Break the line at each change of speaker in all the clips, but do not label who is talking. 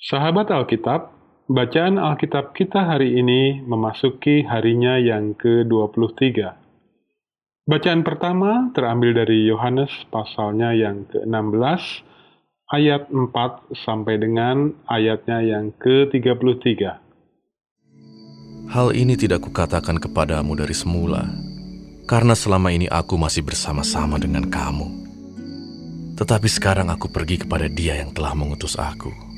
Sahabat Alkitab, bacaan Alkitab kita hari ini memasuki harinya yang ke-23. Bacaan pertama terambil dari Yohanes pasalnya yang ke-16, ayat 4 sampai dengan ayatnya yang ke-33.
Hal ini tidak kukatakan kepadamu dari semula, karena selama ini aku masih bersama-sama dengan kamu. Tetapi sekarang aku pergi kepada dia yang telah mengutus aku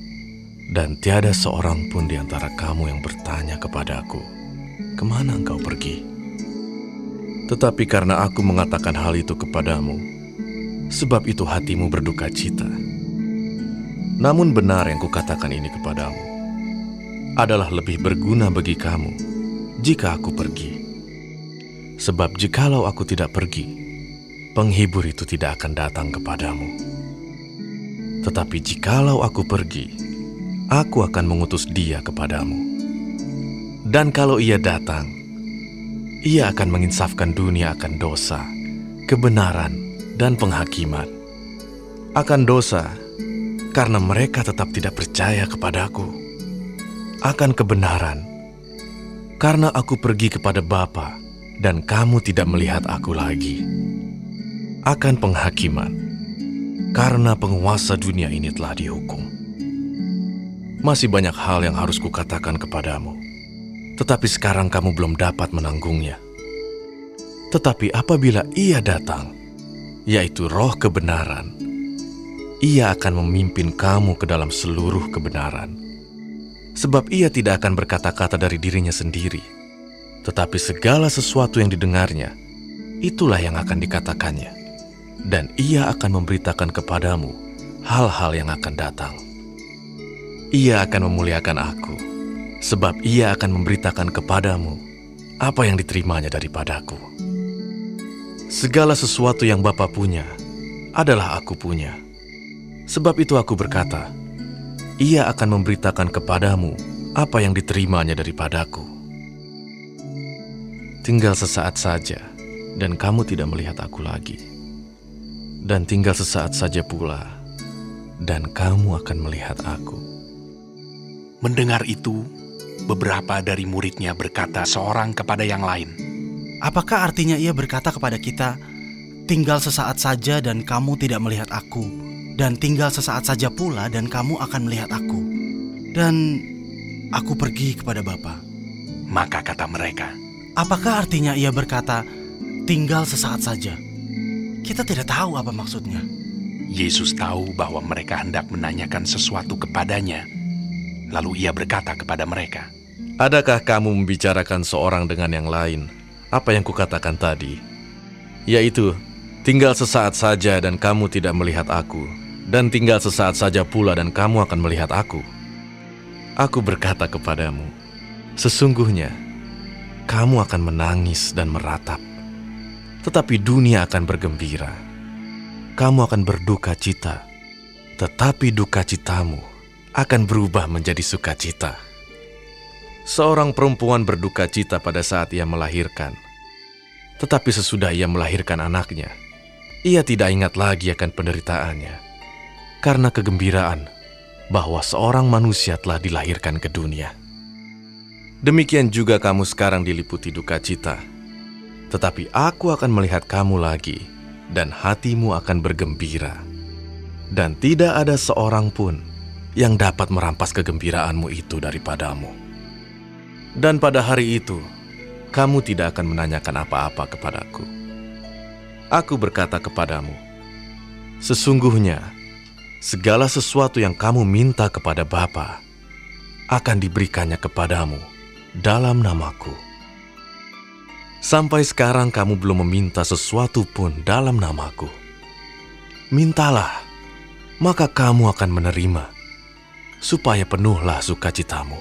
dan tiada seorang pun di antara kamu yang bertanya kepadaku, "Ke mana engkau pergi?" Tetapi karena aku mengatakan hal itu kepadamu, sebab itu hatimu berduka cita. Namun benar yang kukatakan ini kepadamu adalah lebih berguna bagi kamu jika aku pergi. Sebab jikalau aku tidak pergi, penghibur itu tidak akan datang kepadamu. Tetapi jikalau aku pergi, aku akan mengutus dia kepadamu. Dan kalau ia datang, ia akan menginsafkan dunia akan dosa, kebenaran, dan penghakiman. Akan dosa, karena mereka tetap tidak percaya kepadaku. Akan kebenaran, karena aku pergi kepada Bapa dan kamu tidak melihat aku lagi. Akan penghakiman, karena penguasa dunia ini telah dihukum. Masih banyak hal yang harus kukatakan kepadamu, tetapi sekarang kamu belum dapat menanggungnya. Tetapi apabila ia datang, yaitu roh kebenaran, ia akan memimpin kamu ke dalam seluruh kebenaran. Sebab ia tidak akan berkata-kata dari dirinya sendiri, tetapi segala sesuatu yang didengarnya, itulah yang akan dikatakannya. Dan ia akan memberitakan kepadamu hal-hal yang akan datang. Ia akan memuliakan aku, sebab ia akan memberitakan kepadamu apa yang diterimanya daripadaku. Segala sesuatu yang Bapa punya adalah aku punya. Sebab itu aku berkata, ia akan memberitakan kepadamu apa yang diterimanya daripadaku. Tinggal sesaat saja, dan kamu tidak melihat aku lagi. Dan tinggal sesaat saja pula, dan kamu akan melihat aku.
Mendengar itu, beberapa dari muridnya berkata seorang kepada yang lain,
Apakah artinya ia berkata kepada kita, tinggal sesaat saja dan kamu tidak melihat aku, dan tinggal sesaat saja pula dan kamu akan melihat aku, dan aku pergi kepada Bapa.
Maka kata mereka,
Apakah artinya ia berkata, tinggal sesaat saja? Kita tidak tahu apa maksudnya.
Yesus tahu bahwa mereka hendak menanyakan sesuatu kepadanya, Lalu ia berkata kepada mereka,
Adakah kamu membicarakan seorang dengan yang lain apa yang kukatakan tadi? Yaitu, tinggal sesaat saja dan kamu tidak melihat aku, dan tinggal sesaat saja pula dan kamu akan melihat aku. Aku berkata kepadamu, sesungguhnya kamu akan menangis dan meratap, tetapi dunia akan bergembira. Kamu akan berduka cita, tetapi duka citamu akan berubah menjadi sukacita. Seorang perempuan berduka cita pada saat ia melahirkan, tetapi sesudah ia melahirkan anaknya, ia tidak ingat lagi akan penderitaannya karena kegembiraan bahwa seorang manusia telah dilahirkan ke dunia. Demikian juga kamu sekarang diliputi duka cita, tetapi aku akan melihat kamu lagi, dan hatimu akan bergembira, dan tidak ada seorang pun yang dapat merampas kegembiraanmu itu daripadamu. Dan pada hari itu, kamu tidak akan menanyakan apa-apa kepadaku. Aku berkata kepadamu, sesungguhnya segala sesuatu yang kamu minta kepada Bapa akan diberikannya kepadamu dalam namaku. Sampai sekarang kamu belum meminta sesuatu pun dalam namaku. Mintalah, maka kamu akan menerima supaya penuhlah sukacitamu.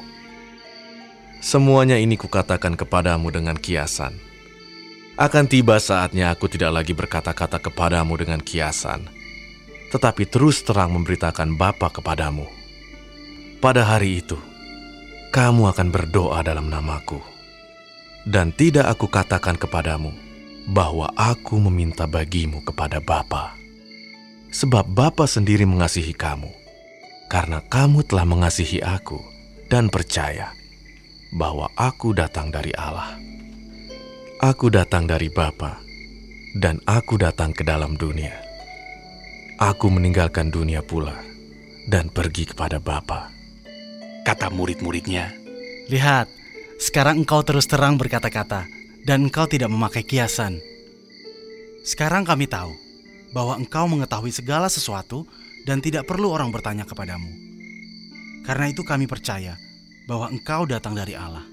Semuanya ini kukatakan kepadamu dengan kiasan. Akan tiba saatnya aku tidak lagi berkata-kata kepadamu dengan kiasan, tetapi terus terang memberitakan Bapa kepadamu. Pada hari itu, kamu akan berdoa dalam namaku. Dan tidak aku katakan kepadamu bahwa aku meminta bagimu kepada Bapa, sebab Bapa sendiri mengasihi kamu karena kamu telah mengasihi aku dan percaya bahwa aku datang dari Allah. Aku datang dari Bapa, dan aku datang ke dalam dunia. Aku meninggalkan dunia pula dan pergi kepada Bapa.
Kata murid-muridnya,
Lihat, sekarang engkau terus terang berkata-kata, dan engkau tidak memakai kiasan. Sekarang kami tahu bahwa engkau mengetahui segala sesuatu dan tidak perlu orang bertanya kepadamu. Karena itu kami percaya bahwa engkau datang dari Allah.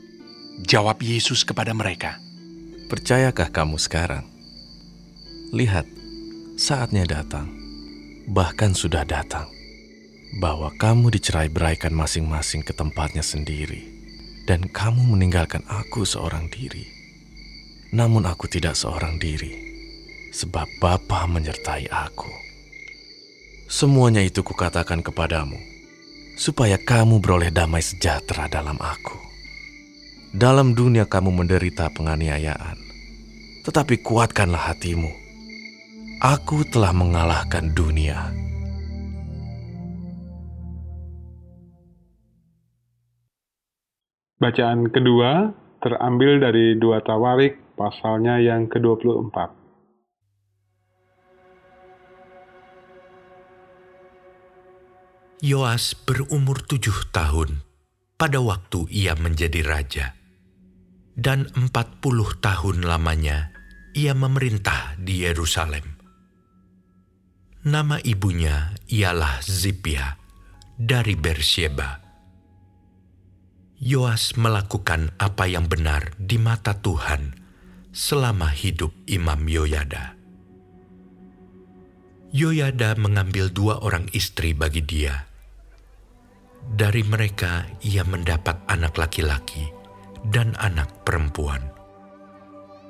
jawab Yesus kepada mereka.
Percayakah kamu sekarang? Lihat, saatnya datang, bahkan sudah datang, bahwa kamu dicerai beraikan masing-masing ke tempatnya sendiri, dan kamu meninggalkan aku seorang diri. Namun aku tidak seorang diri, sebab Bapa menyertai aku. Semuanya itu kukatakan kepadamu, supaya kamu beroleh damai sejahtera dalam aku. Dalam dunia kamu menderita penganiayaan, tetapi kuatkanlah hatimu. Aku telah mengalahkan dunia.
Bacaan kedua terambil dari dua Tawarik pasalnya yang ke-24.
Yoas berumur tujuh tahun pada waktu ia menjadi raja. Dan empat puluh tahun lamanya ia memerintah di Yerusalem. Nama ibunya ialah Zipia dari Bersheba. Yoas melakukan apa yang benar di mata Tuhan selama hidup Imam Yoyada. Yoyada mengambil dua orang istri bagi dia. Dari mereka ia mendapat anak laki-laki dan anak perempuan.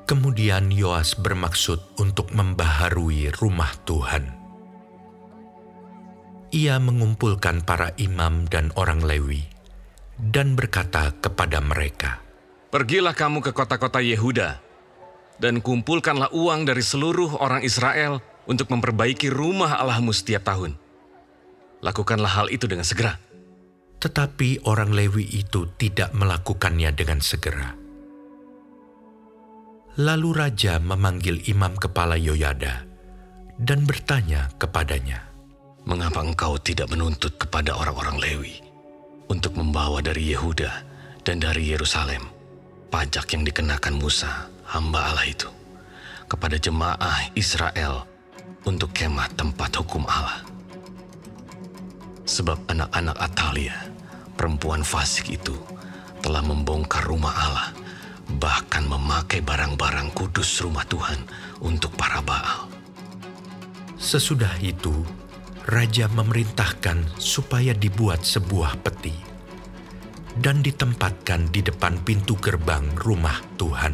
Kemudian Yoas bermaksud untuk membaharui rumah Tuhan. Ia mengumpulkan para imam dan orang Lewi dan berkata kepada mereka,
Pergilah kamu ke kota-kota Yehuda dan kumpulkanlah uang dari seluruh orang Israel untuk memperbaiki rumah Allahmu setiap tahun. Lakukanlah hal itu dengan segera.
Tetapi orang Lewi itu tidak melakukannya dengan segera. Lalu raja memanggil imam kepala Yoyada dan bertanya kepadanya,
Mengapa engkau tidak menuntut kepada orang-orang Lewi untuk membawa dari Yehuda dan dari Yerusalem pajak yang dikenakan Musa, hamba Allah itu, kepada jemaah Israel untuk kemah tempat hukum Allah? Sebab anak-anak Atalia, perempuan fasik itu, telah membongkar rumah Allah, bahkan memakai barang-barang kudus rumah Tuhan untuk para Baal.
Sesudah itu, raja memerintahkan supaya dibuat sebuah peti dan ditempatkan di depan pintu gerbang rumah Tuhan.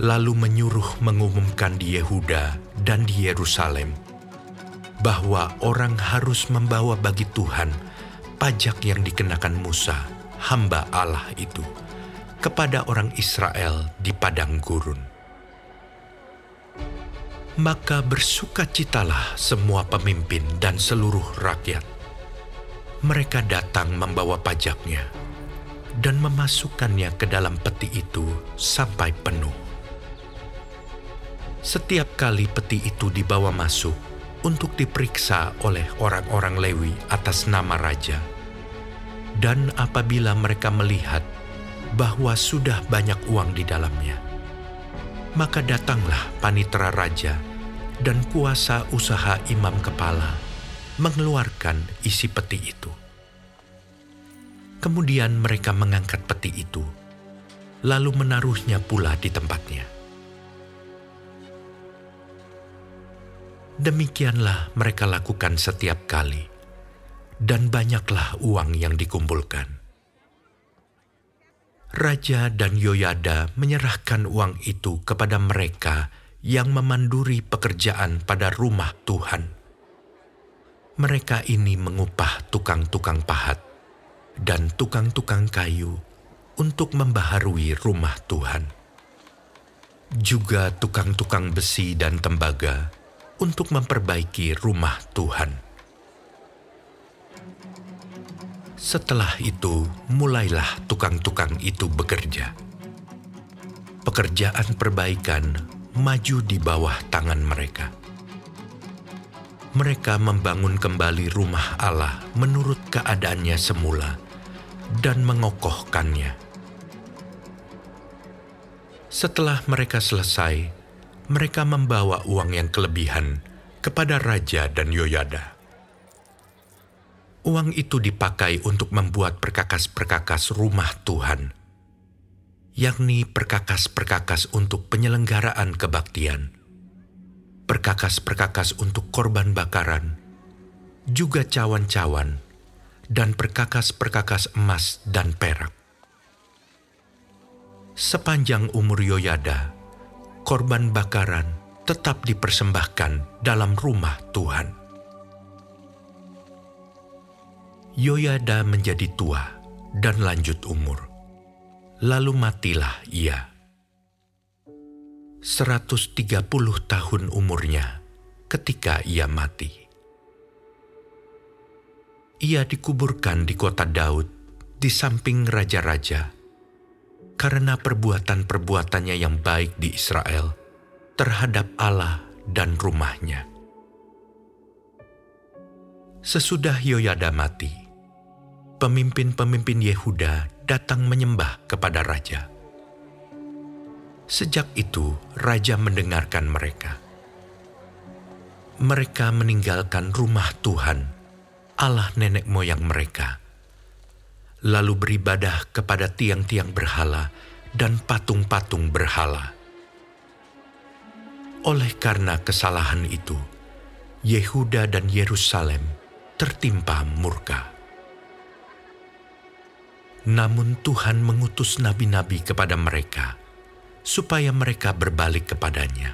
Lalu menyuruh mengumumkan di Yehuda dan di Yerusalem bahwa orang harus membawa bagi Tuhan pajak yang dikenakan Musa, hamba Allah itu, kepada orang Israel di padang gurun. Maka bersukacitalah semua pemimpin dan seluruh rakyat. Mereka datang membawa pajaknya dan memasukkannya ke dalam peti itu sampai penuh. Setiap kali peti itu dibawa masuk untuk diperiksa oleh orang-orang Lewi atas nama raja, dan apabila mereka melihat bahwa sudah banyak uang di dalamnya, maka datanglah panitera raja dan kuasa usaha imam kepala mengeluarkan isi peti itu. Kemudian mereka mengangkat peti itu, lalu menaruhnya pula di tempatnya. Demikianlah mereka lakukan setiap kali, dan banyaklah uang yang dikumpulkan. Raja dan Yoyada menyerahkan uang itu kepada mereka yang memanduri pekerjaan pada rumah Tuhan. Mereka ini mengupah tukang-tukang pahat dan tukang-tukang kayu untuk membaharui rumah Tuhan. Juga tukang-tukang besi dan tembaga untuk memperbaiki rumah Tuhan. Setelah itu, mulailah tukang-tukang itu bekerja. Pekerjaan perbaikan maju di bawah tangan mereka. Mereka membangun kembali rumah Allah menurut keadaannya semula dan mengokohkannya. Setelah mereka selesai, mereka membawa uang yang kelebihan kepada raja dan Yoyada. Uang itu dipakai untuk membuat perkakas-perkakas rumah Tuhan, yakni perkakas-perkakas untuk penyelenggaraan kebaktian, perkakas-perkakas untuk korban bakaran, juga cawan-cawan, dan perkakas-perkakas emas dan perak. Sepanjang umur Yoyada, korban bakaran tetap dipersembahkan dalam rumah Tuhan. Yoyada menjadi tua dan lanjut umur. Lalu matilah ia. 130 tahun umurnya ketika ia mati. Ia dikuburkan di kota Daud di samping raja-raja karena perbuatan-perbuatannya yang baik di Israel terhadap Allah dan rumahnya. Sesudah Yoyada mati, pemimpin-pemimpin Yehuda datang menyembah kepada raja. Sejak itu, raja mendengarkan mereka. Mereka meninggalkan rumah Tuhan, Allah nenek moyang mereka, lalu beribadah kepada tiang-tiang berhala dan patung-patung berhala. Oleh karena kesalahan itu, Yehuda dan Yerusalem tertimpa murka. Namun Tuhan mengutus nabi-nabi kepada mereka, supaya mereka berbalik kepadanya.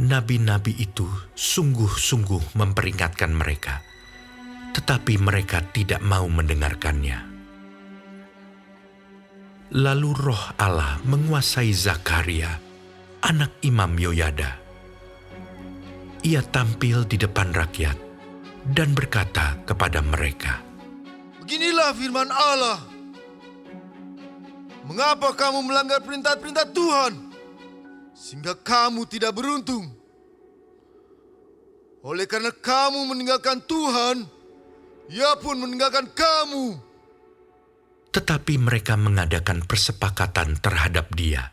Nabi-nabi itu sungguh-sungguh memperingatkan mereka, tetapi mereka tidak mau mendengarkannya. Lalu roh Allah menguasai Zakaria, anak Imam Yoyada. Ia tampil di depan rakyat dan berkata kepada mereka,
Beginilah firman Allah. Mengapa kamu melanggar perintah-perintah Tuhan? Sehingga kamu tidak beruntung. Oleh karena kamu meninggalkan Tuhan, ia pun meninggalkan kamu.
Tetapi mereka mengadakan persepakatan terhadap dia.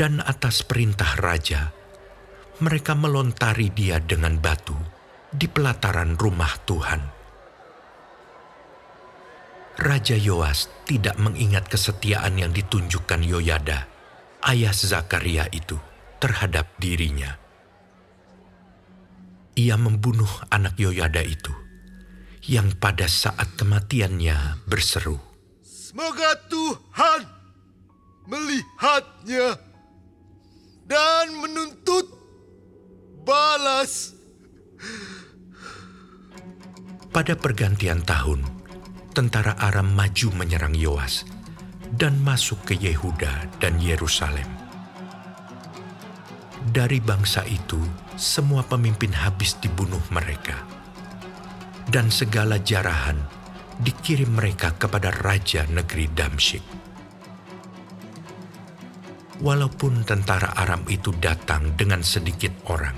Dan atas perintah raja, mereka melontari dia dengan batu di pelataran rumah Tuhan. Raja Yoas tidak mengingat kesetiaan yang ditunjukkan Yoyada, ayah Zakaria itu, terhadap dirinya. Ia membunuh anak Yoyada itu yang pada saat kematiannya berseru,
Semoga Tuhan melihatnya dan menuntut balas.
Pada pergantian tahun, tentara Aram maju menyerang Yoas dan masuk ke Yehuda dan Yerusalem. Dari bangsa itu, semua pemimpin habis dibunuh mereka dan segala jarahan dikirim mereka kepada raja negeri Damsyik. Walaupun tentara Aram itu datang dengan sedikit orang,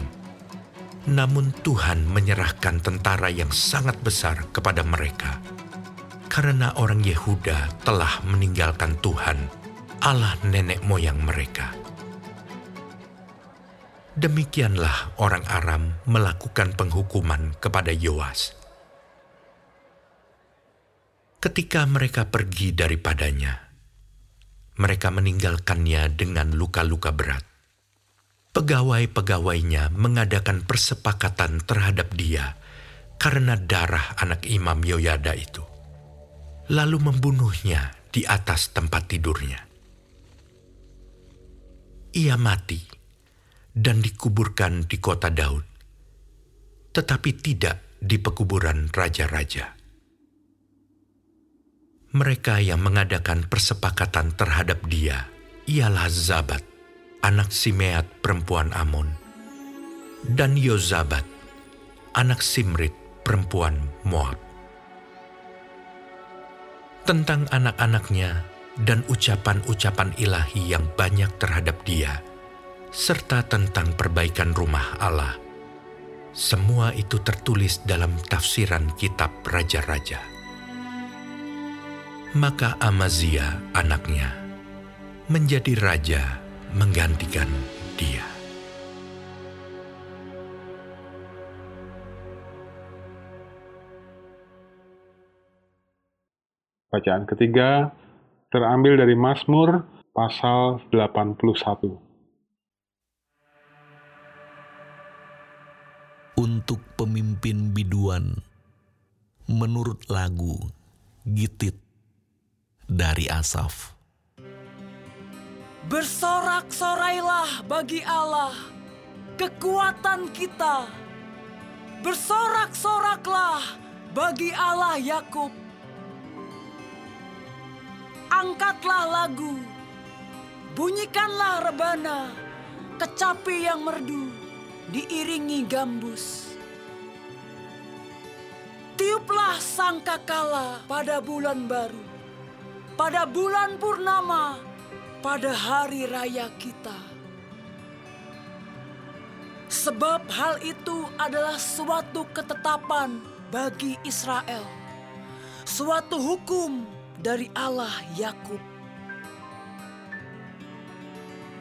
namun Tuhan menyerahkan tentara yang sangat besar kepada mereka, karena orang Yehuda telah meninggalkan Tuhan, Allah nenek moyang mereka. Demikianlah orang Aram melakukan penghukuman kepada Yoas ketika mereka pergi daripadanya. Mereka meninggalkannya dengan luka-luka berat. Pegawai-pegawainya mengadakan persepakatan terhadap dia karena darah anak Imam Yoyada itu. Lalu membunuhnya di atas tempat tidurnya. Ia mati dan dikuburkan di kota Daud, tetapi tidak di pekuburan raja-raja mereka yang mengadakan persepakatan terhadap dia ialah Zabat, anak Simeat perempuan Amon, dan Yozabat, anak Simrit perempuan Moab. Tentang anak-anaknya dan ucapan-ucapan ilahi yang banyak terhadap dia, serta tentang perbaikan rumah Allah. Semua itu tertulis dalam tafsiran kitab Raja-Raja. Maka Amazia anaknya menjadi raja menggantikan dia.
Bacaan ketiga terambil dari Mazmur pasal 81.
Untuk pemimpin biduan, menurut lagu Gitit dari Asaf.
Bersorak-sorailah bagi Allah, kekuatan kita. Bersorak-soraklah bagi Allah Yakub. Angkatlah lagu, bunyikanlah rebana, kecapi yang merdu, diiringi gambus. Tiuplah sangkakala pada bulan baru, pada bulan purnama, pada hari raya kita. Sebab hal itu adalah suatu ketetapan bagi Israel, suatu hukum dari Allah Yakub.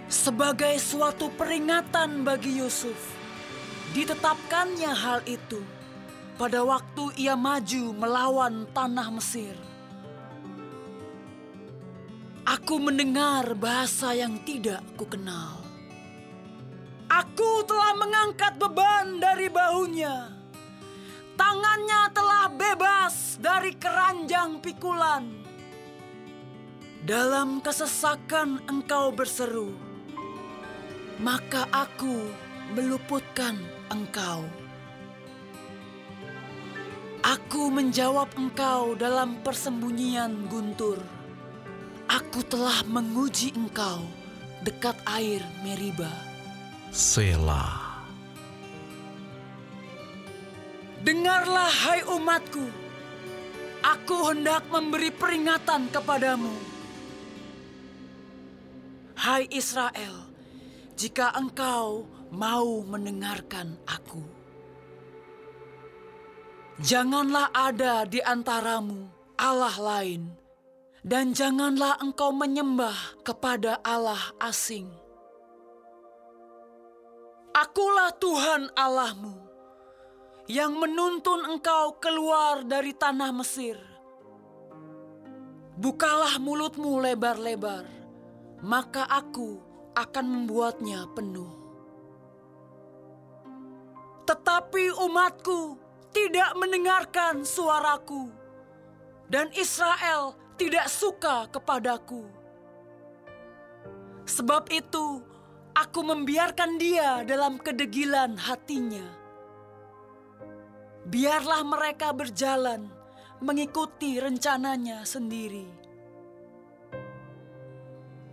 Sebagai suatu peringatan bagi Yusuf, ditetapkannya hal itu pada waktu ia maju melawan tanah Mesir. Aku mendengar bahasa yang tidak kukenal. Aku telah mengangkat beban dari bahunya. Tangannya telah bebas dari keranjang pikulan. Dalam kesesakan engkau berseru, maka aku meluputkan engkau. Aku menjawab engkau dalam persembunyian guntur. Aku telah menguji engkau dekat air Meriba.
Selah.
Dengarlah hai umatku, aku hendak memberi peringatan kepadamu. Hai Israel, jika engkau mau mendengarkan aku. Janganlah ada di antaramu Allah lain, dan janganlah engkau menyembah kepada Allah asing. Akulah Tuhan Allahmu yang menuntun engkau keluar dari tanah Mesir. Bukalah mulutmu lebar-lebar, maka aku akan membuatnya penuh. Tetapi umatku tidak mendengarkan suaraku, dan Israel tidak suka kepadaku. Sebab itu, aku membiarkan dia dalam kedegilan hatinya biarlah mereka berjalan mengikuti rencananya sendiri.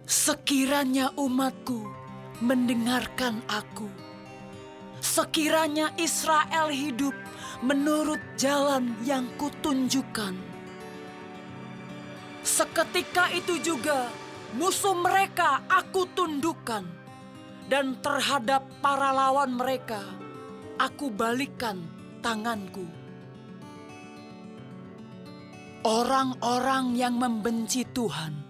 Sekiranya umatku mendengarkan aku, sekiranya Israel hidup menurut jalan yang kutunjukkan. Seketika itu juga musuh mereka aku tundukkan, dan terhadap para lawan mereka aku balikan tanganku. Orang-orang yang membenci Tuhan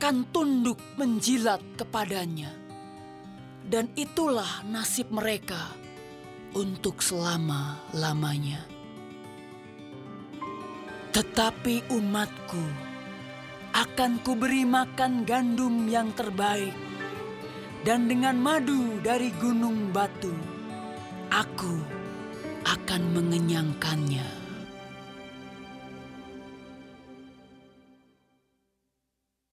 akan tunduk menjilat kepadanya. Dan itulah nasib mereka untuk selama-lamanya. Tetapi umatku akan kuberi makan gandum yang terbaik dan dengan madu dari gunung batu. Aku akan mengenyangkannya.